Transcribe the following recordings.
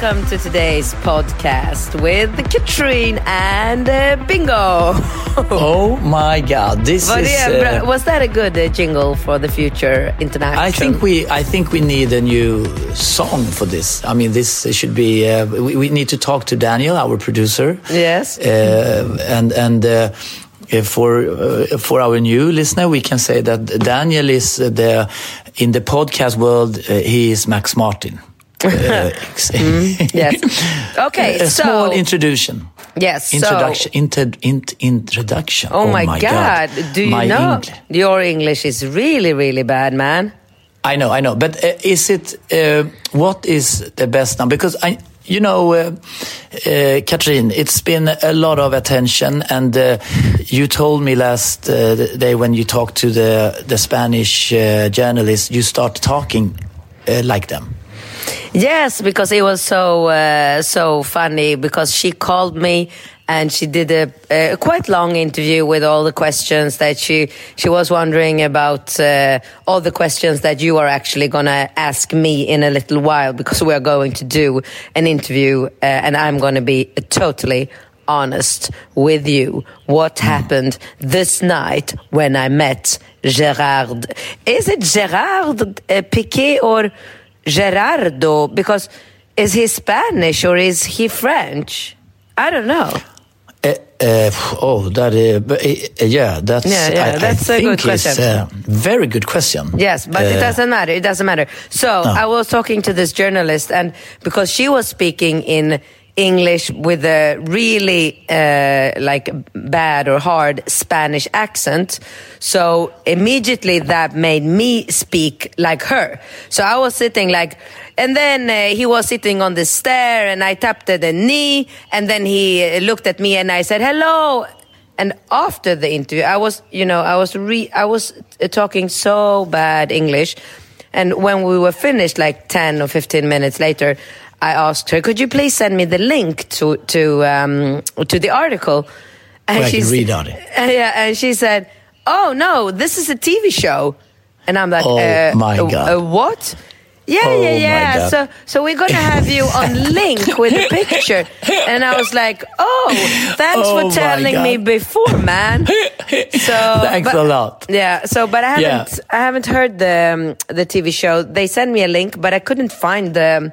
Welcome to today's podcast with Katrin and uh, Bingo. Oh my God! This Var, is. bra- uh, was that a good uh, jingle for the future international? I think we. I think we need a new song for this. I mean, this should be. Uh, we, we need to talk to Daniel, our producer. Yes. Uh, and and. Uh, for uh, for our new listener, we can say that Daniel is uh, the in the podcast world. Uh, he is Max Martin. Uh, ex- Yes. Okay, a so small introduction. yes, Introduction. So, Inter, int, introduction. oh, my, God, do you My know Engl- your English is really, really bad, man? I know, I know. But uh, is it uh, what is the best now? Because I, you know, uh, uh, Katrin, it's been a lot of attention, and uh, you told me last uh, day when you talked to the the Spanish uh, journalist, you start talking uh, like them. Yes, because it was so uh, so funny because she called me and she did a, a quite long interview with all the questions that she she was wondering about uh, all the questions that you are actually gonna ask me in a little while because we are going to do an interview uh, and I'm gonna be totally honest with you what happened this night when I met Gerard. Is it Gerard uh, Piqué or Gerardo? Because is he Spanish or is he French? I don't know. Uh, uh, oh, that uh, but, yeah, that's Yeah, yeah, I, that's I a good question. a very good question. Yes, but it doesn't matter. It doesn't matter. So I was talking to this journalist, and because she was speaking in English with a really uh, like bad or hard Spanish accent, so immediately that made me speak like her. So I was sitting like, and then uh, he was sitting on the stair, and I tapped at the knee, and then he uh, looked at me, and I said hello, and after the interview i was you know i was re i was uh, talking so bad english. And when we were finished like 10 or 15 minutes later i asked her could you please send me the link to to um to the article and can she's- read on it. uh, yeah and she said oh no this is a tv show and i'm like Oh, uh, my uh, God. uh, what yeah, Oh, yeah, yeah. God. So, so we're gonna have you on link with a picture, and I was like, "Oh, thanks Oh, for telling me before, man." So Thanks but- a lot. Yeah. So, but I haven't, I haven't heard the um, the TV show. They sent me a link, but I couldn't find the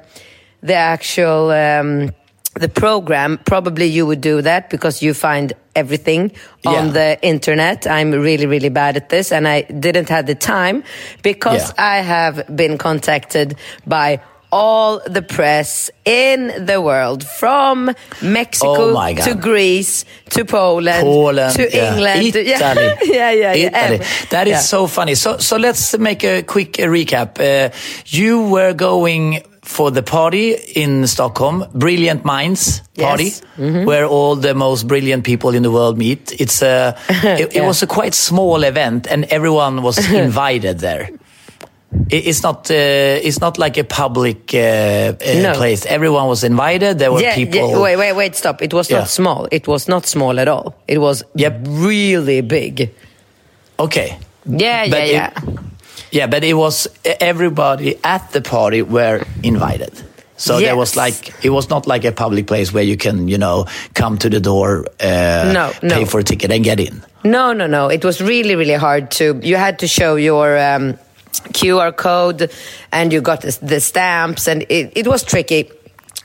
the actual um, the program. Probably you would do that because you find everything on Yeah. the internet. I'm really, really bad at this, and I didn't have the time because Yeah. I have been contacted by all the press in the world from Mexico Oh to Greece to Poland, Poland, to yeah. England to- Italy, yeah, yeah, yeah. Italy. Ev- That is yeah. so funny. So, so let's make a quick recap. Uh, you were going for the party in Stockholm, Brilliant Minds party, Yes. Mm-hmm. where all the most brilliant people in the world meet. It's a, it, it was a quite small event, and everyone was invited there. It's not. Uh, it's not like a public uh, uh, No. place. Everyone was invited. There were yeah, people. yeah, wait, wait, wait, stop. It was Yeah. not small. It was not small at all. It was Yep. really big. Okay. Yeah, But yeah, it- yeah. Yeah, but it was everybody at the party were invited. So there was like it was not like a public place where you can you know come to the door, uh, No, pay no. for a ticket and get in. No, no, no. It was really, really hard to. You had to show your um, QR code, and you got the, stamps, and it, it was tricky.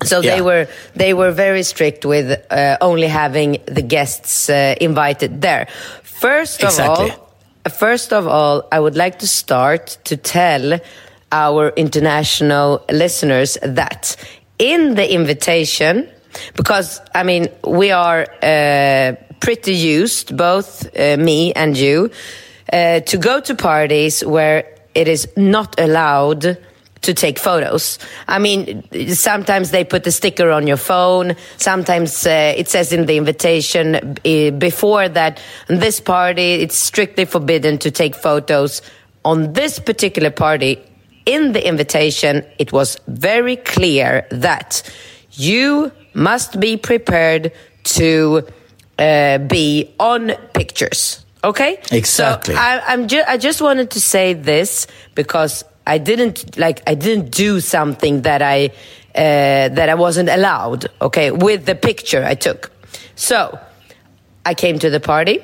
So they were they were very strict with uh, only having the guests uh, invited there. First of Exactly. all, first of all, I would like to start to tell our international listeners that in the invitation, because I mean we are uh, pretty used, both uh, me and you, uh, to go to parties where it is not allowed to take photos. I mean, sometimes they put a sticker on your phone. Sometimes uh, it says in the invitation uh, before that this party it's strictly forbidden to take photos. On this particular party, in the invitation, it was very clear that you must be prepared to uh, be on pictures. Okay. Exactly. So I, I'm ju- I just wanted to say this because I didn't like I didn't do something that I uh, that I wasn't allowed. Okay, with the picture I took. So I came to the party.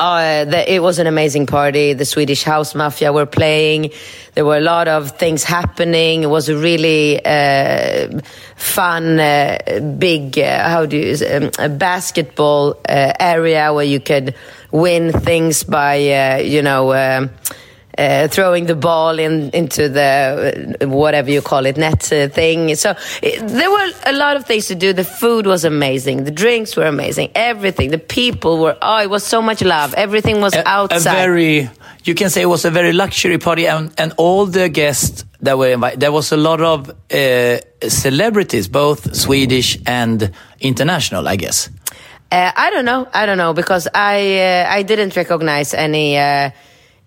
Uh, the, it was an amazing party. The Swedish House Mafia were playing. There were a lot of things happening. It was a really uh, fun, uh, big, uh, how do you, um, a basketball uh, area where you could win things by, uh, you know, um uh, throwing the ball in into the uh, whatever you call it net uh, thing. So it, there were a lot of things to do. The food was amazing. The drinks were amazing. Everything. The people were. Oh, it was so much love. Everything was A, a outside. very, you can say it was a very luxury party, and, and all the guests that were invited, there was a lot of uh, celebrities, both Swedish and international, I guess. Uh, I don't know. I don't know because I uh, I didn't recognize any.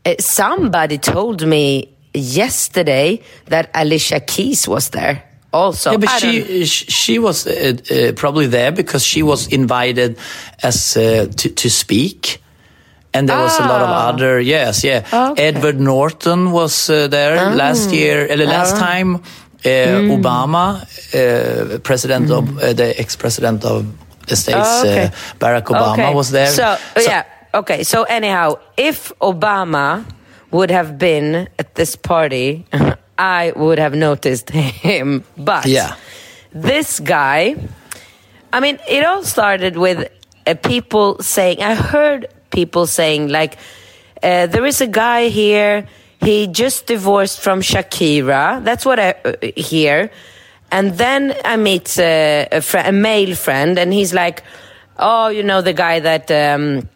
Uh, somebody told me yesterday that Alicia Keys was there. Also, yeah, but she, she was uh, uh, probably there because she was invited as uh, to to speak, and there was a lot of Ah. other. Yes, yeah. Okay. Edward Norton was uh, there last year, last Ah. time. Uh, Obama, uh, president of uh, the ex-president of the states, Oh, okay. uh, Barack Obama Okay. was there. So, yeah, okay. So anyhow, if Obama would have been at this party, I would have noticed him. But Yeah. this guy, I mean, it all started with uh, people saying. I heard people saying like, uh, "There is a guy here. He just divorced from Shakira." That's what I uh, hear. And then I meet uh, a, a male friend, and he's like, "Oh, you know the guy that um,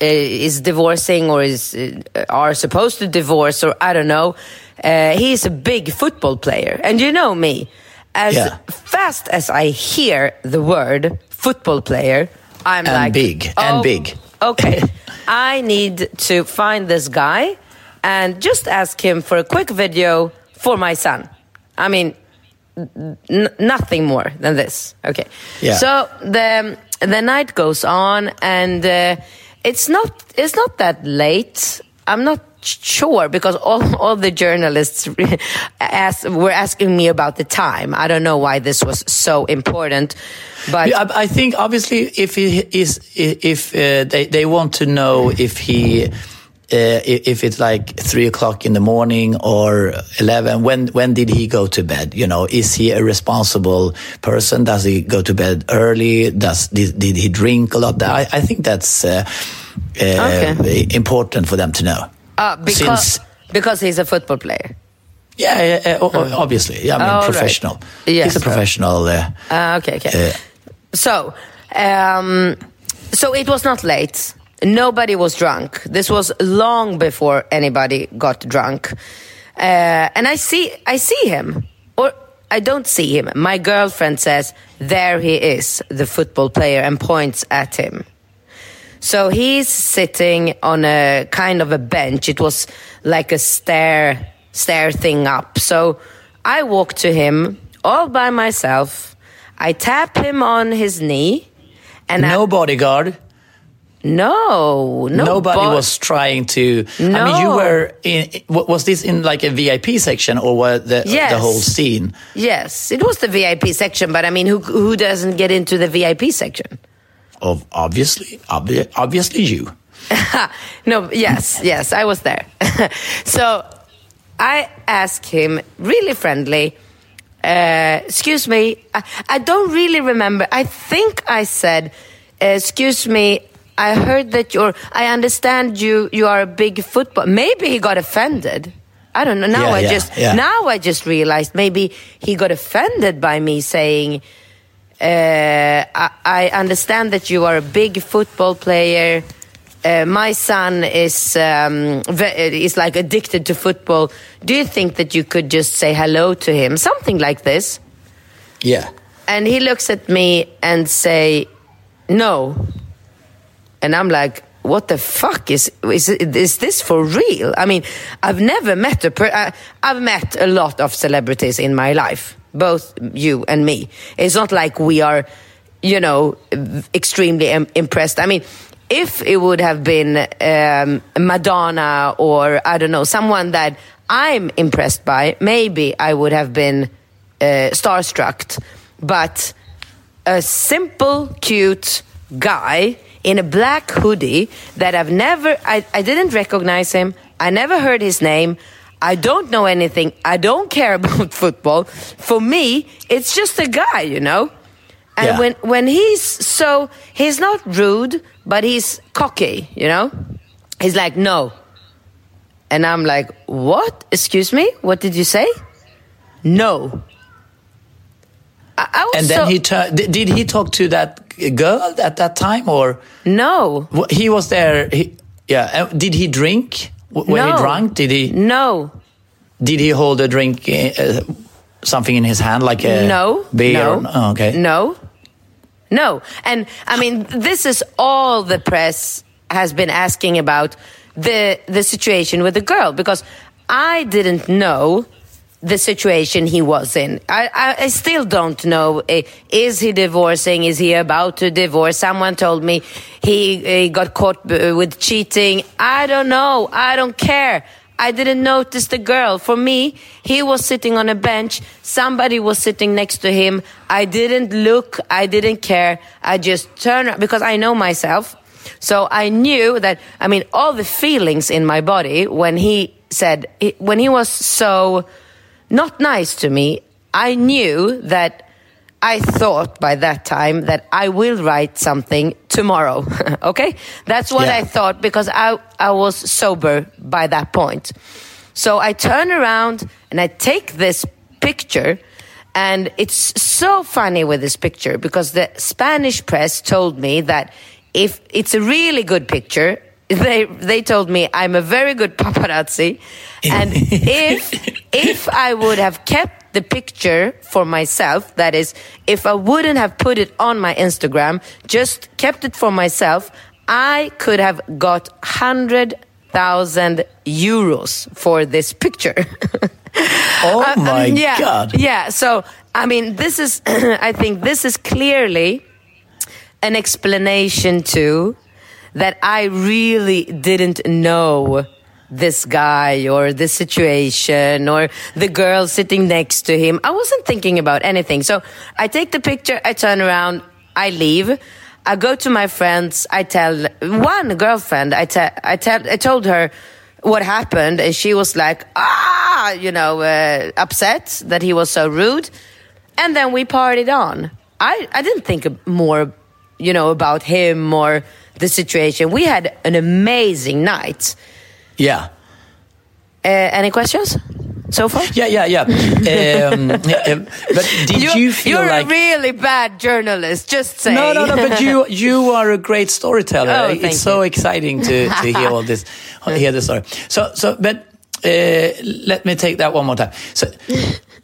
is divorcing or is uh, are supposed to divorce, or I don't know. Uh, he's a big football player, and you know me. As Yeah. fast as I hear the word football player, I'm And like, big, and "Oh, big." Okay, I need to find this guy and just ask him for a quick video for my son. I mean, n- nothing more than this. Okay. Yeah. So the the night goes on, and uh, it's not it's not that late. I'm not sure because all all the journalists asked, were asking me about the time. I don't know why this was so important, but Yeah, I, I think obviously if he is if uh, they they want to know if he uh, if it's like three o'clock in the morning or eleven, when when did he go to bed? You know, is he a responsible person? Does he go to bed early? Does did, did he drink a lot? I, I think that's uh, uh, Okay. important for them to know. uh, because Since- because he's a football player. Yeah, yeah, yeah, o- o- obviously. Yeah, I mean, Oh, right. professional. Yes. He's a professional. Uh, Uh, okay, okay. Uh, so, um, so it was not late. Nobody was drunk. This was long before anybody got drunk. Uh, and I see, I see him, or I don't see him. My girlfriend says, "There he is, the football player," and points at him. So he's sitting on a kind of a bench. It was like a stair stair thing up. So I walk to him all by myself. I tap him on his knee, and I, no bodyguard. No, no. Nobody but- was trying to. No. I mean, you were in. Was this in like a VIP section or was the Yes. the whole scene? Yes, it was the VIP section, but I mean, who who doesn't get into the VIP section? Of obviously, obvi- obviously you. no, yes, yes, I was there. so I asked him really friendly, uh, excuse me, I, I don't really remember. I think I said, uh, excuse me, I heard that you're, I understand you, you are a big football. Maybe he got offended. I don't know. Now Yeah, I yeah, just, yeah. now I just realized maybe he got offended by me saying, uh, I, I understand that you are a big football player. Uh, my son is um, is like addicted to football. Do you think that you could just say hello to him, something like this? Yeah. And he looks at me and say, "No." And I'm like, "What the fuck is is is this for real?" I mean, I've never met a per- I, I've met a lot of celebrities in my life, both you and me. It's not like we are, you know, extremely im- impressed. I mean. If it would have been um, Madonna or I don't know someone that I'm impressed by, maybe I would have been uh, starstruck. But a simple, cute guy in a black hoodie that I've never, I, I didn't recognize him. I never heard his name. I don't know anything. I don't care about football. For me, it's just a guy, you know? And Yeah. when, when he's so, he's not rude, but he's cocky, you know? He's like, no. And I'm like, what? Excuse me? What did you say? No. I, was And then so- he turned. Did, he talk to that girl at that time, or No. he was there? He, yeah. Did he drink? W- When no. he drank, did he? No. Did he hold a drink, uh, something in his hand, like a no. beer? No. or- oh, okay. No. No. And I mean, this is all the press has been asking about the the situation with the girl because I didn't know the situation he was in. I, I, I still don't know. eh, Is he divorcing? Is he about to divorce? Someone told me he, he got caught uh, with cheating. I don't know. I don't care. I didn't notice the girl. For me, he was sitting on a bench. Somebody was sitting next to him. I didn't look. I didn't care. I just turned because I know myself. So I knew that, I mean, all the feelings in my body when he said, when he was so not nice to me, I knew that I thought by that time that I will write something tomorrow. okay? That's what Yeah. I thought because I, I was sober by that point. So I turn around and I take this picture. And it's so funny with this picture because the Spanish press told me that if it's a really good picture, they they told me I'm a very good paparazzi, and if if I would have kept the picture for myself, that is, if I wouldn't have put it on my Instagram, just kept it for myself, I could have got hundred thousand euros for this picture. Oh Uh, my um, yeah, god! Yeah. So I mean, this is. I think this is clearly an explanation to that I really didn't know this guy or this situation or the girl sitting next to him. I wasn't thinking about anything. So I take the picture, I turn around, I leave. I go to my friends. I tell one girlfriend. I tell. I tell. I told her what happened, and she was like, ah, you know, uh, upset that he was so rude. And then we partied on. I I didn't think more, you know, about him or the situation. We had an amazing night. Yeah. Uh, any questions so far? Yeah, yeah, yeah. um, um, but did You're, you feel you're like a really bad journalist. Just saying. No, no, no. But you, you are a great storyteller. Oh, it's so you. exciting to, to hear all this, hear the story. So, so, but uh, let me take that one more time. So,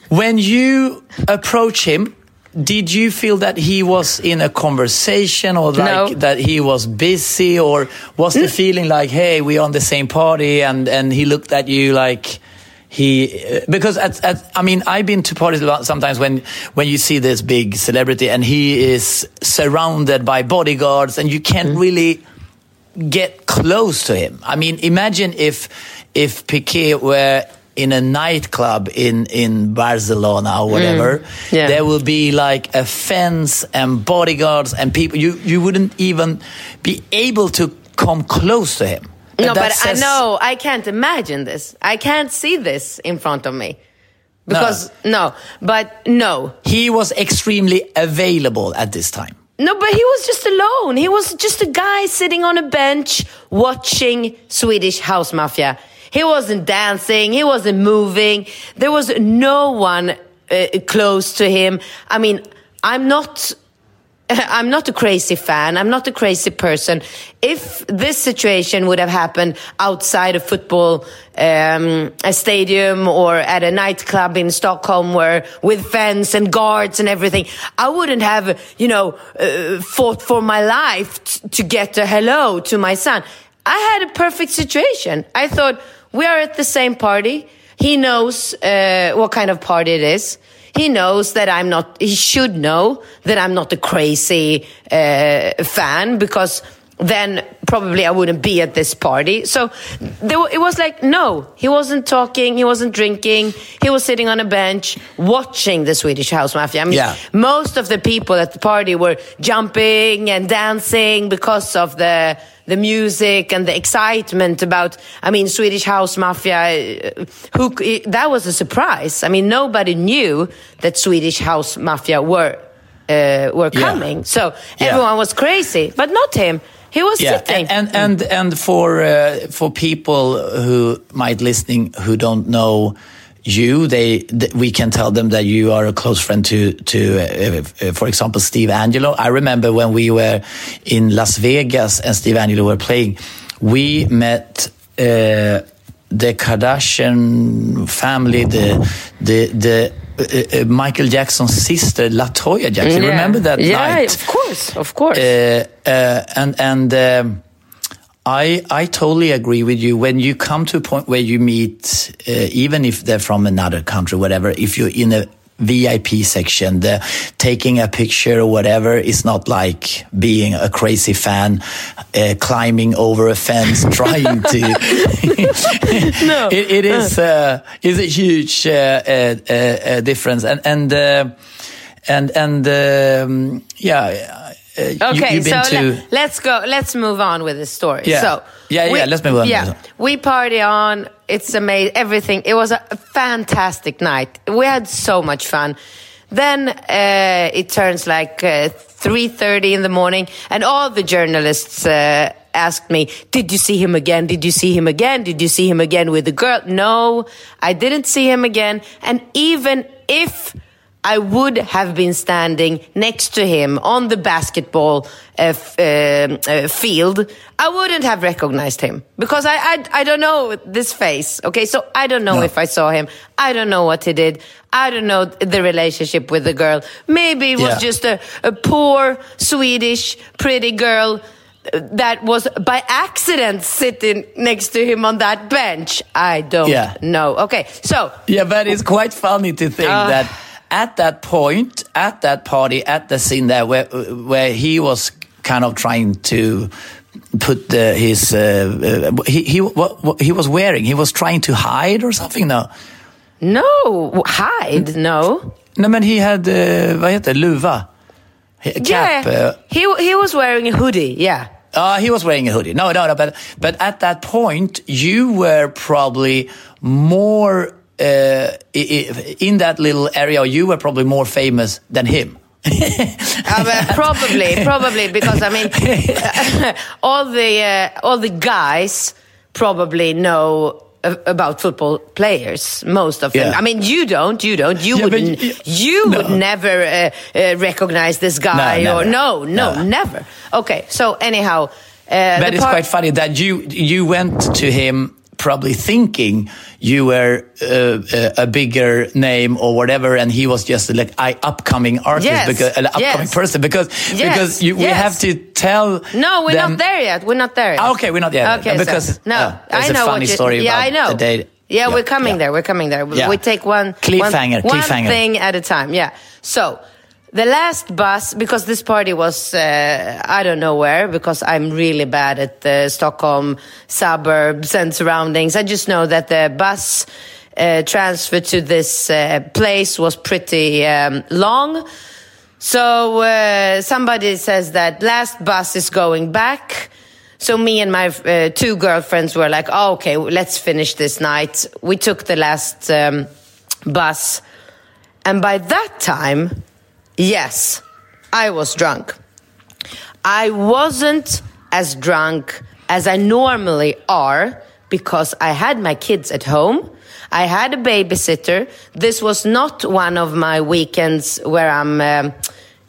when you approach him, did you feel that he was in a conversation, or like No. that he was busy, or was the feeling like, hey, we're on the same party, and and he looked at you like? he uh, because at, at, I mean I've been to parties a lot sometimes when when you see this big celebrity and he is surrounded by bodyguards and you can't really get close to him. I mean, imagine if if Piqué were in a nightclub in in Barcelona or whatever, Mm. Yeah. there will be like a fence and bodyguards and people. You you wouldn't even be able to come close to him. No, but I know I can't imagine this. I can't see this in front of me. Because no, but no. he was extremely available at this time. No, but he was just alone. He was just a guy sitting on a bench watching Swedish House Mafia. He wasn't dancing. He wasn't moving. There was no one uh, close to him. I mean, I'm not. I'm not a crazy fan. I'm not a crazy person. If this situation would have happened outside a football um, a stadium or at a nightclub in Stockholm, where with fence and guards and everything, I wouldn't have, you know, uh, fought for my life to get a hello to my son. I had a perfect situation. I thought we are at the same party. He knows uh, what kind of party it is. He knows that I'm not, he should know that I'm not a crazy uh, fan because then probably I wouldn't be at this party. So there, it was like, no, he wasn't talking, he wasn't drinking, he was sitting on a bench watching the Swedish House Mafia. I mean, Yeah. most of the people at the party were jumping and dancing because of the the music and the excitement about i mean swedish house mafia uh, who that was a surprise i mean nobody knew that swedish house mafia were uh, were Yeah. coming so Yeah. everyone was crazy but not him he was Yeah, sitting and and and for uh, for people who might listening who don't know you, they th- we can tell them that you are a close friend to to uh, uh, for example Steve Angello. I remember when we were in Las Vegas and Steve Angello were playing, we met. Uh, the Kardashian family, the the the uh, uh, Michael Jackson's sister, Latoya Jackson. Yeah. Remember that yeah night? of course of course uh, uh, and and um, I I totally agree with you. When you come to a point where you meet, uh, even if they're from another country, whatever, if you're in a VIP section, the taking a picture or whatever is not like being a crazy fan, uh, climbing over a fence, trying to. no, it, it is uh, is a huge uh, uh, uh, uh, difference, and and uh, and and um, yeah. Uh, Okay, been so to, le- let's go. Let's move on with the story. Yeah. So Yeah, yeah, let's move on. Yeah, we party on. It's amazing. Everything. It was a fantastic night. We had so much fun. Then uh, it turns like uh, three thirty in the morning, and all the journalists uh, asked me, "Did you see him again? Did you see him again? Did you see him again with the girl?" No, I didn't see him again. And even if I would have been standing next to him on the basketball uh, f- um, uh, field, I wouldn't have recognized him because I, I I don't know this face. Okay, so I don't know No. if I saw him. I don't know what he did. I don't know the relationship with the girl. Maybe it was Yeah. just a, a poor Swedish pretty girl uh, that was by accident sitting next to him on that bench. I don't Yeah. know. Okay, so Yeah, but it's quite funny to think Ah. that at that point, at that party, at the scene there, where where he was kind of trying to put the, his uh, uh, he he what, what he was wearing, he was trying to hide or something. No, no hide. No. no, men he had uh, vad heter luva, He- cap. Uh, Yeah, he he was wearing a hoodie. Yeah, Uh, he was wearing a hoodie. No, no, no. But but at that point, you were probably more uh, i- i- in that little area. You were probably more famous than him. Uh, but probably, probably because I mean, all the uh, all the guys probably know about football players. Most of them. Yeah. I mean, you don't. You don't. You Yeah, wouldn't. y- you no. would never uh, uh, recognize this guy No, or no, no, No. never. Okay. So anyhow, uh, But it's part- quite funny that you you went to him probably thinking you were uh, a, a bigger name or whatever, and he was just like I upcoming artist Yes, because an upcoming yes. person because Yes, because you, we have to tell. No, we're them- not there yet. We're not there yet. Ah, okay, we're not there. Okay, because so, no, uh, there's I know a funny what you, story Yeah, about I know. the day. Yeah, we're coming yeah. there. We're coming there. We- Yeah. We take one Cliffhanger, one, one thing at a time. Yeah. So the last bus, because this party was, uh, I don't know where, because I'm really bad at the Stockholm suburbs and surroundings. I just know that the bus uh, transfer to this uh, place was pretty um, long. So uh, somebody says that last bus is going back. So me and my uh, two girlfriends were like, oh, okay, let's finish this night. We took the last um, bus. And by that time, Yes, I was drunk. I wasn't as drunk as I normally are because I had my kids at home. I had a babysitter. This was not one of my weekends where I'm. Um,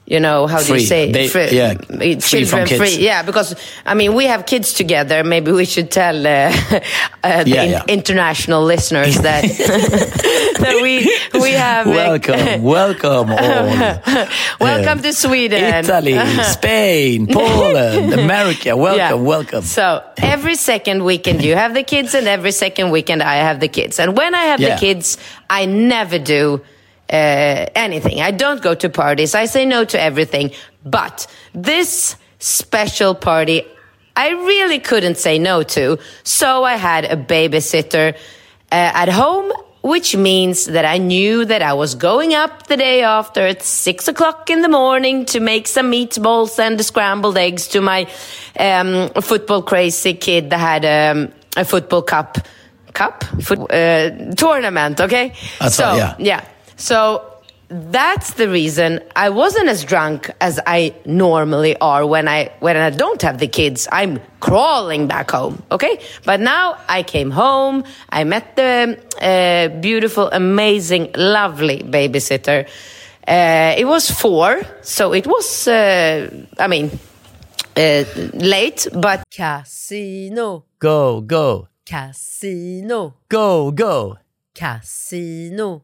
you know how do you say They- free, yeah, free from kids. free yeah because i mean we have kids together maybe we should tell uh, uh, the Yeah, in- yeah. international listeners that that we we have uh, Welcome, welcome all. welcome Uh, to sweden Italy, Spain, Poland, America. Welcome, Yeah. welcome. So every second weekend you have the kids, and every second weekend I have the kids. And when I have the kids, I never do anything. I don't go to parties. I say no to everything. But this special party, I really couldn't say no to. So I had a babysitter uh, at home. Which means that I knew that I was going up the day after at six o'clock in the morning to make some meatballs and scrambled eggs to my um, football crazy kid that had um, a football cup cup Foot, uh, tournament. Okay, That's so right, yeah. yeah. So that's the reason I wasn't as drunk as I normally are when I when I don't have the kids. I'm crawling back home, okay? But now I came home. I met the uh, beautiful, amazing, lovely babysitter. Uh, it was four, so it was. Uh, I mean, uh, late, but casino, Go, go, casino, go, go, casino.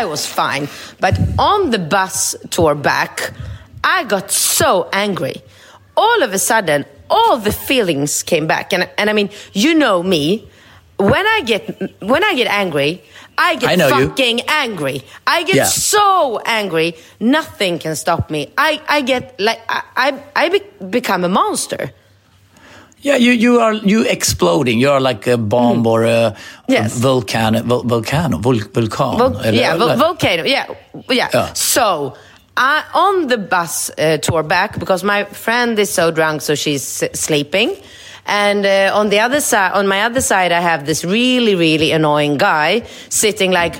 I was fine. But on the bus tour back, I got so angry. All of a sudden, all the feelings came back. And, and I mean, you know me. When I get when I get angry, I get I know you. fucking angry. I get Yeah. so angry, nothing can stop me. I, I get like I I, I be- become a monster. Yeah, you, you are you exploding. You are like a bomb or a, Mm. Yes. a volcan, vul, volcano, vul, vulkan. Vol- yeah, vol- volcano. Yeah, yeah. Yeah. So I on the bus uh, tour back because my friend is so drunk, so she's sleeping. And uh, on the other side, on my other side, I have this really, really annoying guy sitting like,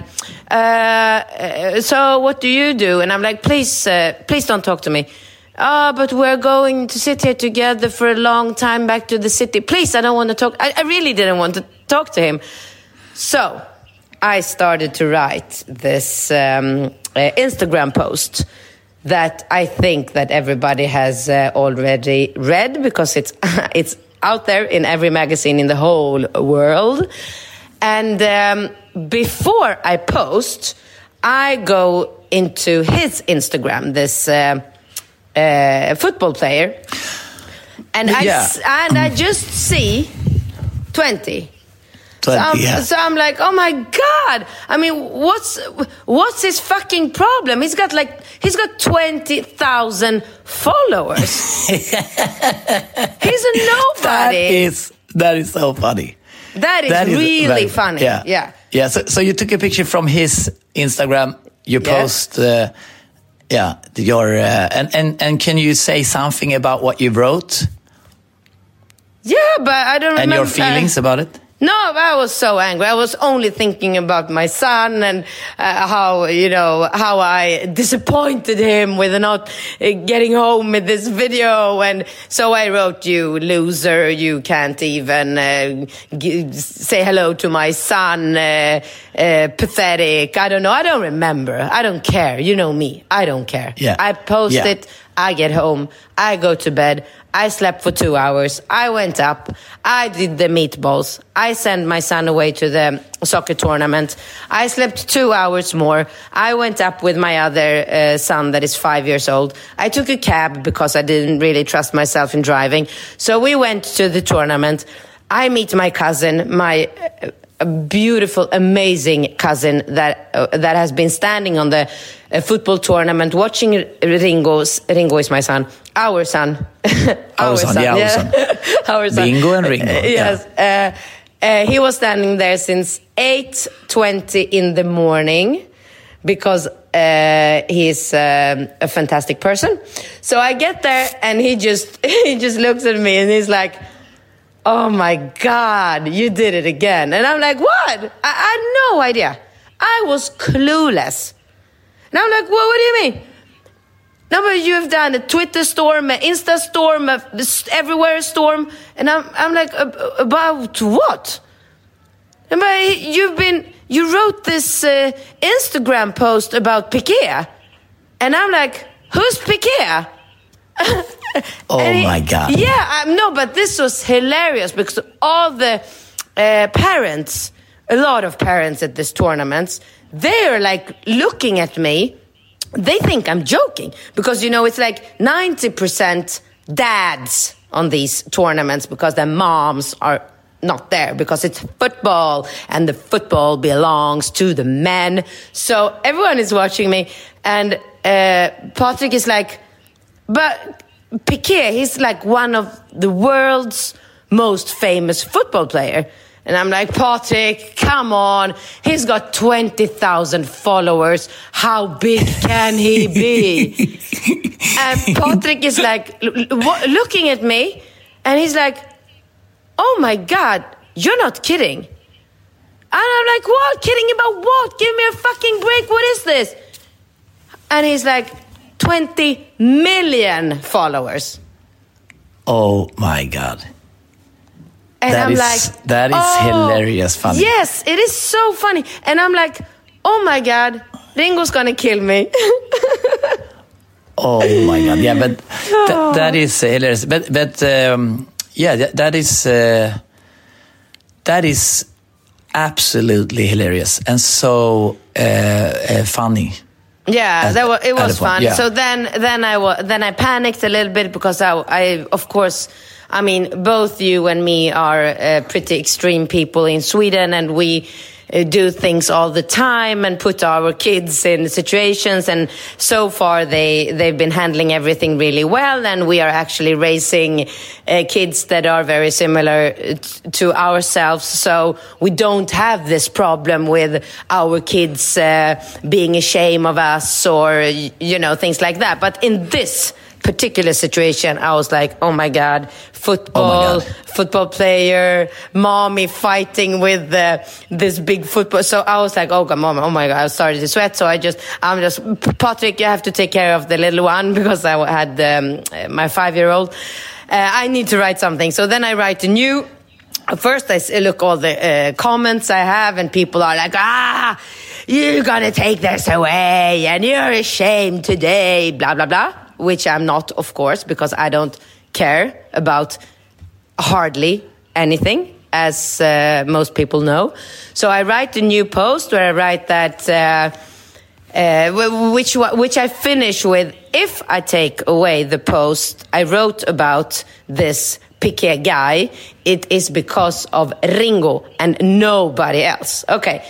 uh, uh, "So what do you do?" And I'm like, "Please, uh, please don't talk to me." Oh, but we're going to sit here together for a long time back to the city. Please, I don't want to talk. I, I really didn't want to talk to him. So I started to write this um, uh, Instagram post that I think that everybody has uh, already read because it's it's out there in every magazine in the whole world. And um, before I post, I go into his Instagram, this uh, uh, football player, and I Yeah. s- and I just see twenty. 20, so, I'm, yeah. so I'm like, oh my god! I mean, what's what's his fucking problem? He's got like he's got twenty thousand followers. he's a nobody. is that is so funny. that is That is really very- funny. Yeah, yeah. yeah. So, so you took a picture from his Instagram. You Yeah. post, uh, yeah, your uh, and and and can you say something about what you wrote Yeah, but I don't and remember. your feelings about it? No, I was so angry. I was only thinking about my son and uh, how you know how I disappointed him with not uh, getting home with this video, and so I wrote, "You loser! You can't even uh, g- say hello to my son. Uh, uh, pathetic. I don't know. I don't remember. I don't care. You know me. I don't care. Yeah. I post Yeah. it. I get home, I go to bed, I slept for two hours, I went up, I did the meatballs, I sent my son away to the soccer tournament, I slept two hours more, I went up with my other uh, son that is five years old. I took a cab because I didn't really trust myself in driving. So we went to the tournament. I meet my cousin, my uh, beautiful, amazing cousin that uh, that has been standing on the uh, football tournament watching Ringo's. Ringo is my son, our son, Our son, yeah, our son. our son. Bingo and Ringo, yes, uh, uh, he was standing there since eight twenty in the morning because uh, he's um, a fantastic person. So I get there and he just he just looks at me and he's like. Oh my God, you did it again. And I'm like, what? I, I had no idea. I was clueless. And I'm like, well, what do you mean? No, but you have done a Twitter storm, an Insta storm, a everywhere storm. And I'm, I'm like, "Ab- about what? And but you've been, you wrote this uh, Instagram post about Piqué. And I'm like, who's Piqué? Oh he- my god! Yeah, um, no, but this was hilarious because all the uh, parents, a lot of parents at this tournament, they're like looking at me. They think I'm joking because you know it's like ninety percent dads on these tournaments because their moms are not there because it's football and the football belongs to the men. So everyone is watching me, and uh, Patrick is like, but Piqué, he's like one of the world's most famous football player. And I'm like, Patrick, come on. He's got 20,000 followers. How big can he be? and Patrick is like looking at me and he's like, oh my God, you're not kidding. And I'm like, what? Kidding about what? Give me a fucking break. What is this? And he's like, 20 million followers. Oh my god! And That I'm is- like, that is "Oh, hilarious funny." Yes, it is so funny. And I'm like, oh my God, Ringo's gonna kill me. Oh my god! Yeah, but th- that is hilarious. But but um, yeah, that, that is uh, that is absolutely hilarious and so uh, uh, funny. Yeah, At- that was, it was fun. yeah. So then, then I wa- then I panicked a little bit because I, I of course, I mean, both you and me are uh, pretty extreme people in Sweden, and we uh, do things all the time and put our kids in situations. And so far, they they've been handling everything really well, and we are actually raising uh, kids that are very similar uh, to ourselves. So we don't have this problem with our kids uh, being ashamed of us or you know things like that. But in this particular situation, I was like, oh my God, football, Oh football player, mommy fighting with uh, this big football. So I was like, oh, God, mom, oh my God, I started to sweat. So I just, I'm just, Patrick, you have to take care of the little one because I had um, my five year old. Uh, I need to write something. So then I write a new First, I look all the uh, comments I have, and people are like, "Ah, you're gonna take this away, and you're ashamed today," blah blah blah. Which I'm not, of course, because I don't care about hardly anything, as uh, most people know. So I write a new post where I write that. Uh, uh, which which I finish with. If I take away the post I wrote about this Piqué guy, it is because of Ringo and nobody else. Okay.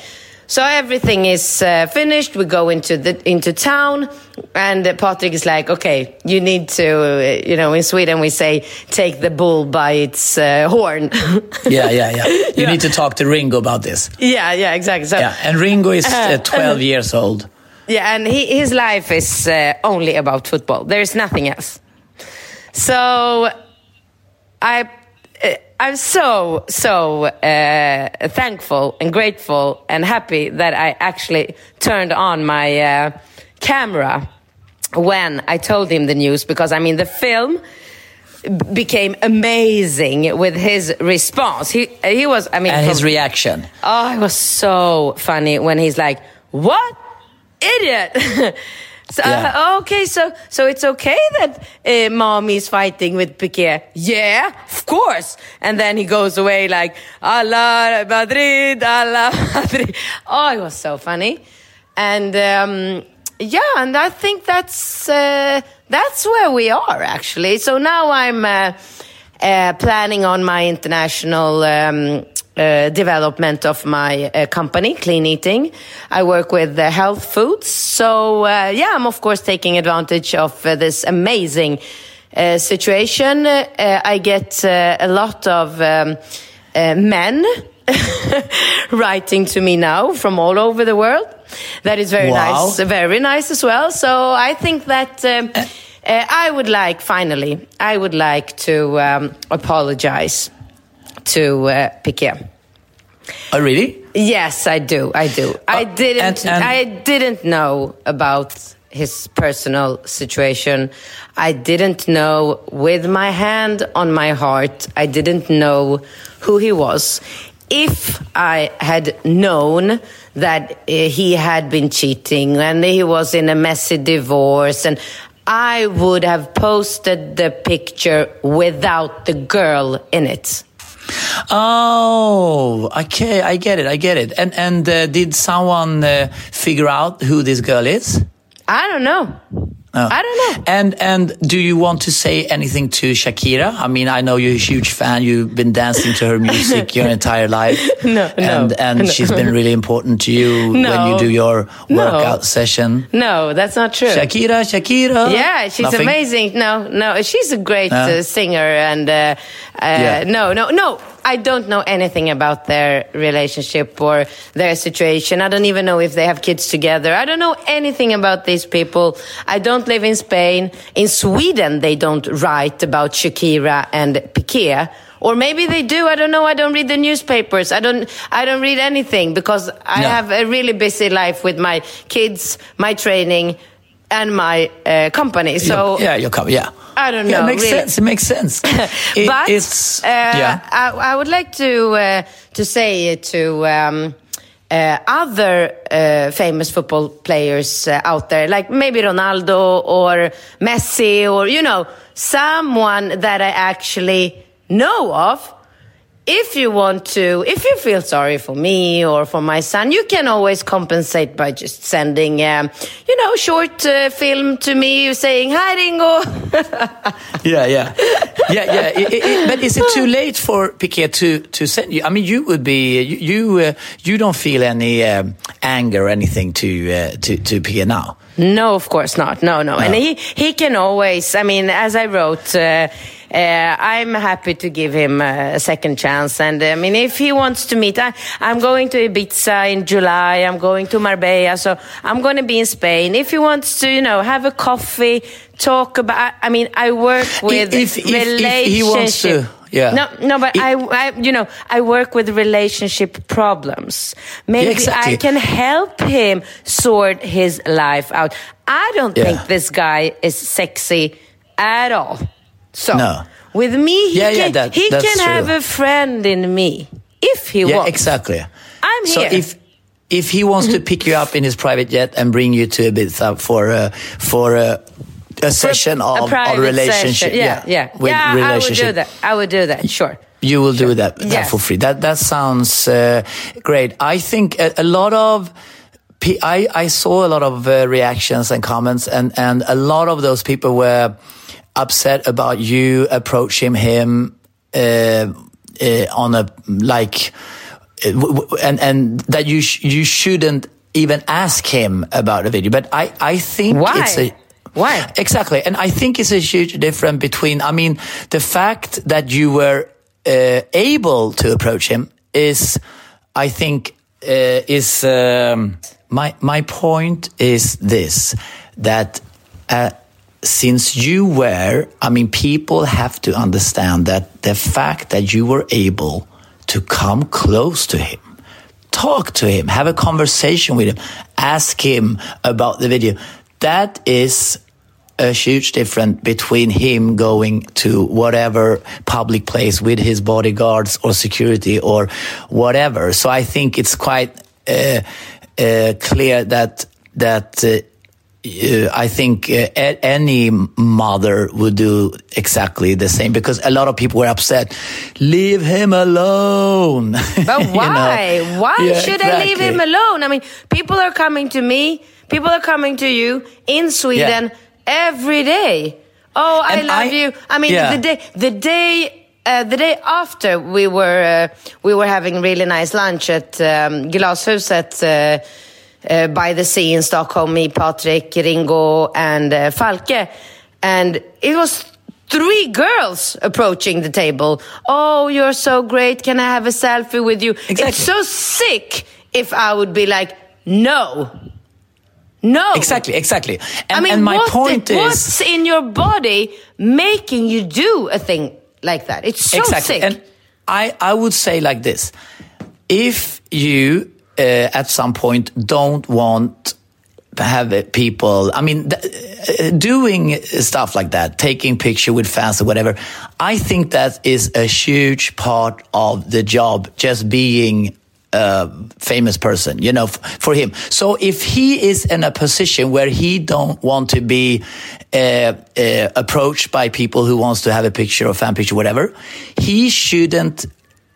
So everything is uh, finished. We go into the into town, and Patrick is like, "Okay, you need to, uh, you know, in Sweden we say take the bull by its uh, horn." Yeah, yeah, yeah. You Yeah. need to talk to Ringo about this. yeah, yeah, exactly. So Yeah, and Ringo is uh, 12 years old. Yeah, and he, his life is uh, only about football. There is nothing else. So I, I'm so so uh, thankful and grateful and happy that I actually turned on my uh, camera when I told him the news because I mean the film became amazing with his response. He he was I mean And his reaction. Oh, it was so funny when he's like, "What, idiot!" so, Yeah. uh, okay, so so it's okay that uh, mommy's fighting with Piqué. Yeah, of course. And then he goes away like, "Hala Madrid, Allah Madrid." Oh, it was so funny, and um, yeah, and I think that's uh, that's where we are actually. So now I'm. Uh, planning on my international um, uh, development of my uh, company, Clean Eating. I work with uh, health foods. So, uh, yeah, I'm of course taking advantage of uh, this amazing uh, situation. I get uh, a lot of um, men writing to me now from all over the world. That is very Wow. nice, very nice as well. So I think that um, uh, I would like, finally, I would like to um, apologize to uh, Piqué. Oh, really? Yes, I do. I do. I Uh, didn't. and- and- I didn't know about his personal situation. I didn't know. With my hand on my heart, I didn't know who he was. If I had known that uh, he had been cheating and he was in a messy divorce, and I would have posted the picture without the girl in it. Oh, okay. I get it. I get it. And and uh, did someone uh, figure out who this girl is? I don't know. No. I don't know. And and do you want to say anything to Shakira? I mean, I know you're a huge fan. You've been dancing to her music your entire life. No, no, and and no. she's been really important to you when you do your No. workout session. No, that's not true. Shakira, Shakira. Yeah, she's Nothing? amazing. No, no, she's a great uh, singer, and uh, uh, Yeah. no, no, no. I don't know anything about their relationship or their situation. I don't even know if they have kids together. I don't know anything about these people. I don't live in Spain. In Sweden, they don't write about Shakira and Piqué. Or maybe they do. I don't know. I don't read the newspapers. I don't. I don't read anything because I No. have a really busy life with my kids, my training, and my uh, company. So Your- yeah, your cover. Yeah. I don't know. Yeah, it makes really. sense. It makes sense. It- but it's uh, yeah. I, I would like to uh, to say to um, uh, other uh, famous football players uh, out there, like maybe Ronaldo or Messi, or you know, someone that I actually know of. If you want to, if you feel sorry for me or for my son, you can always compensate by just sending, um, you know, short uh, film to me saying, "Hi, Ringo." Yeah, yeah, yeah, yeah. I- I- I- but is it too late for Piqué to to send you? I mean, you would be you you, uh, you don't feel any um, anger or anything to uh, to to Piqué now. No, of course not. No, no. And he, he can always, I mean, as I wrote, uh, uh, Uh, I'm happy to give him a second chance. And I mean, if he wants to meet, I, I'm going to Ibiza in July. I'm going to Marbella, so I'm going to be in Spain. If he wants to, you know, have a coffee, talk about. I mean, I work with If- if- if- if he wants to, yeah. No, no, but I, I, you know, I work with relationship problems. Maybe exactly. I can help him sort his life out. I don't Yeah. think this guy is sexy at all. So No. with me, he Yeah, yeah, can, that- he can true. have a friend in me if he Yeah, wants. exactly. I'm so here. If if he wants to pick you up in his private jet and bring you to Ibiza for a for a, a session a of, private of relationship, session. Yeah, yeah, with yeah. I would do that. I would do that. Sure. you will do that, that Yes. for free. That that sounds uh, great. I think a, a lot of. I, I saw a lot of uh, reactions and comments, and, and a lot of those people were upset about you approaching him uh, uh, on a like, uh, and and that you sh- you shouldn't even ask him about a video. But I I think Why? it's a Why? Exactly. And I think it's a huge difference between, I mean, the fact that you were uh, able to approach him is, I think, uh, is, um, my, my point is this, that, uh, since you were, I mean, people have to understand that the fact that you were able to come close to him, talk to him, have a conversation with him, ask him about the video. That is a huge difference between him going to whatever public place with his bodyguards or security or whatever. So I think it's quite uh, uh, clear that that. Uh, uh, I think uh, any mother would do exactly the same because a lot of people were upset. Leave him alone. But You know? why? Why Yeah, should I leave him alone? I mean, people are coming to me. People are coming to you in Sweden every day. Oh, I And love I- you. I mean, Yeah. the day, the day, uh, the day after we were uh, we were having really nice lunch at um, Glashuset. Uh, uh, by the sea in Stockholm, me, Patrick, Ringo, and uh, Falke. And it was three girls approaching the table. Oh, you're so great. Can I have a selfie with you? Exactly. It's so sick if I would be like, no. No. Exactly, exactly. And, I mean, and my point the- is what's in your body making you do a thing like that? It's so exactly. sick. And I, I would say like this: if you at some point don't want to have uh, people, I mean, uh, doing stuff like that, taking picture with fans or whatever, I think that is a huge part of the job. Just being a famous person, you know, for him. So if he is in a position where he don't want to be uh, uh, approached by people who wants to have a picture or fan picture, whatever, he shouldn't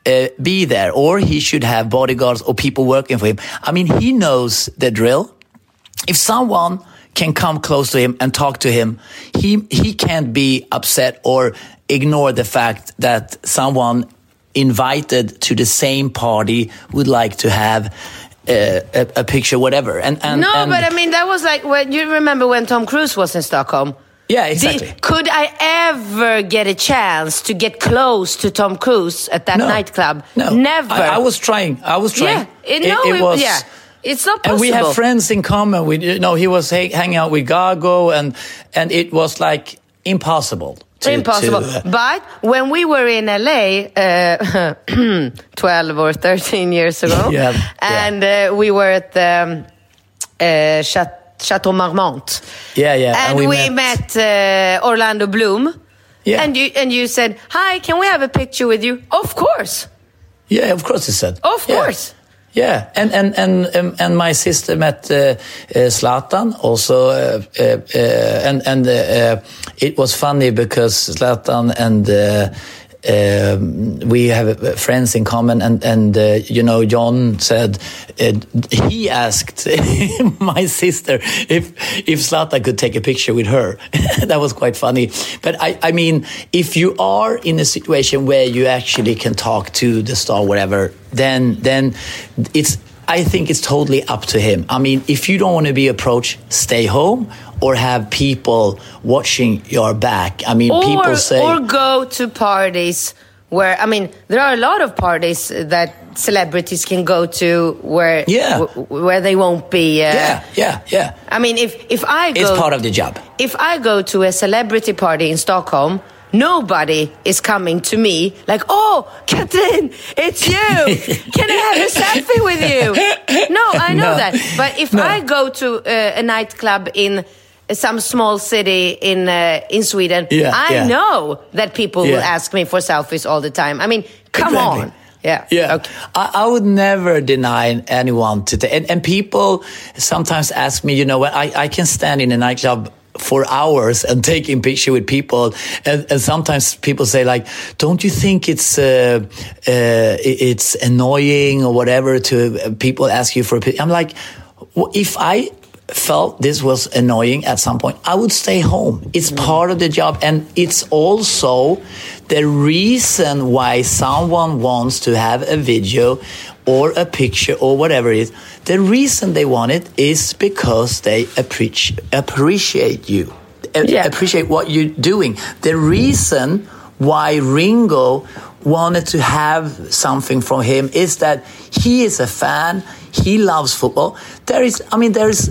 uh, be there, or he should have bodyguards or people working for him. I mean, he knows the drill. If someone can come close to him and talk to him, he he can't be upset or ignore the fact that someone invited to the same party would like to have uh, a, a picture, whatever. And, and no, and- but I mean, that was like when you remember when Tom Cruise was in Stockholm. Yeah, Did- exactly. could I ever get a chance to get close to Tom Cruise at that No. nightclub? No, Never. I, I was trying. I was trying. Yeah, it, no, it, yeah. It's not possible. And we have friends in common. We, you know, he was ha- hanging out with Gago, and and it was like impossible. To, Impossible. to, uh, but when we were in LA, uh, 12 or 13 years ago, Yeah, yeah. and uh, we were at the um, uh, Chat- Chateau Marmont. yeah, yeah. And, we, met, uh, Orlando Bloom. Yeah. And you and you said, "Hi, can we have a picture with you?" Of course. Yeah, of course he said. Of Yeah. course. Yeah, and and and um, and my sister met uh, uh, Zlatan also, uh, uh, uh, and and uh, it was funny because Zlatan and. Um, we have friends in common, and and uh, you know, John said he asked my sister if if Zlatan could take a picture with her. that was quite funny. But I, I mean, if you are in a situation where you actually can talk to the star, whatever, then then it's I think it's totally up to him. I mean, if you don't want to be approached, stay home or have people watching your back. I mean, or, people say. Or go to parties where, I mean, there are a lot of parties that celebrities can go to where Yeah. where they won't be. Uh, yeah, yeah, yeah. I mean, if, if I go. It's part of the job. If I go to a celebrity party in Stockholm, nobody is coming to me like, "Oh, Katrin, it's you. Can I have a selfie with you?" No, I know No. that. But if No. I go to uh, a nightclub in some small city in uh, in Sweden, Yeah, I yeah. know that people will ask me for selfies all the time. I mean, come Exactly. on. Yeah. Yeah, Okay. I, I would never deny anyone to take. And, and people sometimes ask me, you know, what I, I can stand in a nightclub for hours and taking picture with people, and, and sometimes people say like, "Don't you think it's uh, uh, it's annoying or whatever to uh, people ask you for a picture?" I'm like, if I felt this was annoying at some point, I would stay home. It's part of the job. And it's also the reason why someone wants to have a video or a picture or whatever it is. The reason they want it is because they appreciate, appreciate you, a- Yeah. appreciate what you're doing. The reason why Ringo wanted to have something from him is that he is a fan. He loves football. There is, I mean, there is,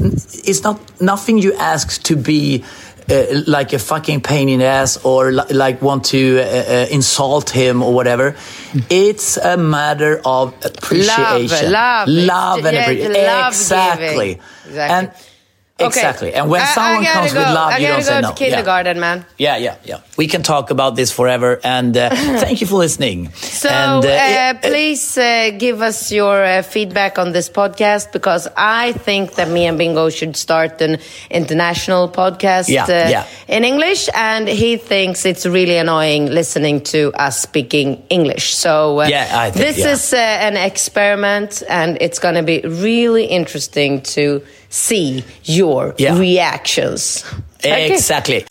it's not nothing you ask to be uh, like a fucking pain in the ass or li- like want to uh, uh, insult him or whatever. It's a matter of appreciation, love. love, and Yeah, appreciation. love Exactly. Exactly. And exactly. And when I- I someone gotta comes go. with love, I you don't say no. kindergarten, man. Yeah, yeah, yeah. We can talk about this forever. And uh, thank you for listening. So and, uh, it- please uh, give us your uh, feedback on this podcast because I think that me and Bingo should start an international podcast Yeah, uh, yeah. in English, and he thinks it's really annoying listening to us speaking English. So uh, Yeah, I think, this yeah. is uh, an experiment, and it's going to be really interesting to see your Yeah. reactions. Okay. Exactly.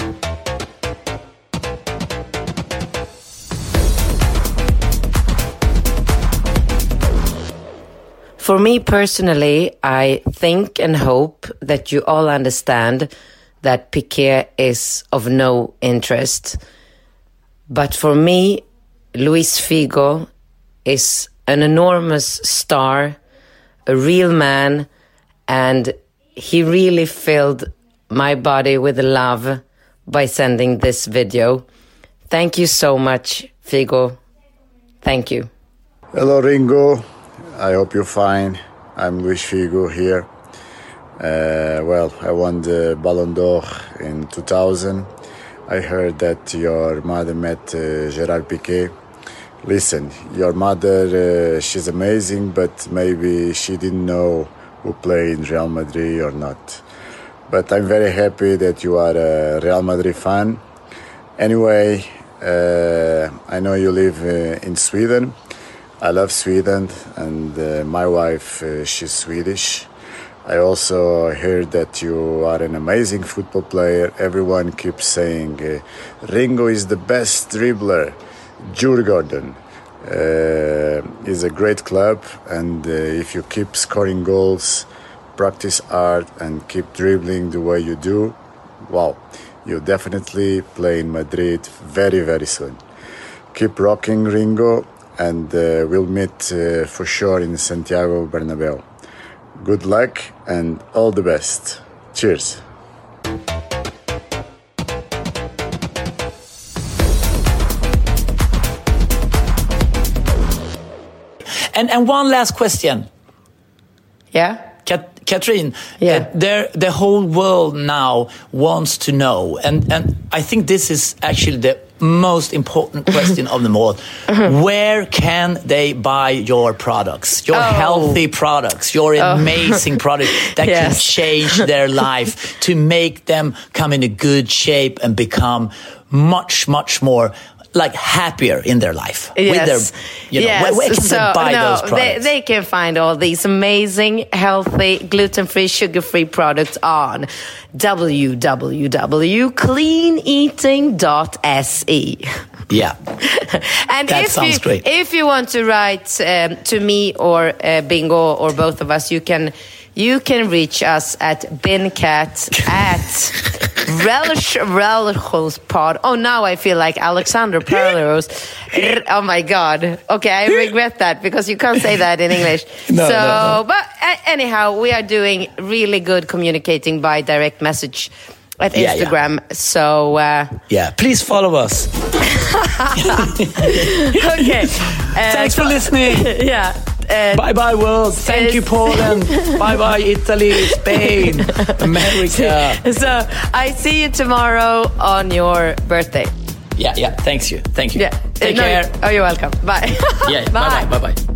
For me personally, I think and hope that you all understand that Piqué is of no interest. But for me, Luís Figo is an enormous star, a real man, and he really filled my body with love by sending this video. Thank you so much, Figo. Thank you. Hello, Ringo. I hope you're fine. I'm Luís Figo here. Uh, well, I won the Ballon d'Or in 2000. I heard that your mother met uh, Gerard Piqué. Listen, your mother, uh, she's amazing, but maybe she didn't know who played in Real Madrid or not. But I'm very happy that you are a Real Madrid fan. Anyway, uh, I know you live uh, in Sweden. I love Sweden, and uh, my wife, uh, she's Swedish. I also heard that you are an amazing football player. Everyone keeps saying uh, Ringo is the best dribbler. Djurgården uh, is a great club, and uh, if you keep scoring goals, practice hard, and keep dribbling the way you do, wow, you definitely play in Madrid very, very soon. Keep rocking, Ringo, and uh, we'll meet uh, for sure in Santiago Bernabéu. Good luck and all the best. Cheers. And and one last question, Yeah? Kat- Katrin. Yeah. uh, there, the whole world now wants to know, and and I think this is actually the most important question of them all. Where can they buy your products, your Oh. healthy products, your amazing products that can change their life to make them come in a good shape and become much, much more like happier in their life with their, you know, where, where can so, they buy no, those They, they can find all these amazing, healthy, gluten-free, sugar-free products on www.cleaneating.se. Yeah. and That if sounds you, great. If you want to write um, to me or uh, Bingo or both of us, you can you can reach us at bincat at relish relish pod. Oh, now I feel like Alexander Pärleros. oh my god. Okay, I regret that because you can't say that in English. No, so, no, no. but uh, anyhow, we are doing really good communicating by direct message at Yeah, yeah. Instagram. So. Uh, Yeah, please follow us. okay. Uh, Thanks for listening. yeah. Uh, Bye bye, world. Thank you, Poland. bye bye, Italy, Spain, America. so I see you tomorrow on your birthday. Yeah, yeah. Thanks you. Thank you. Yeah. Take No, care. Oh, you're welcome. Bye. Yeah. Bye bye. Bye bye.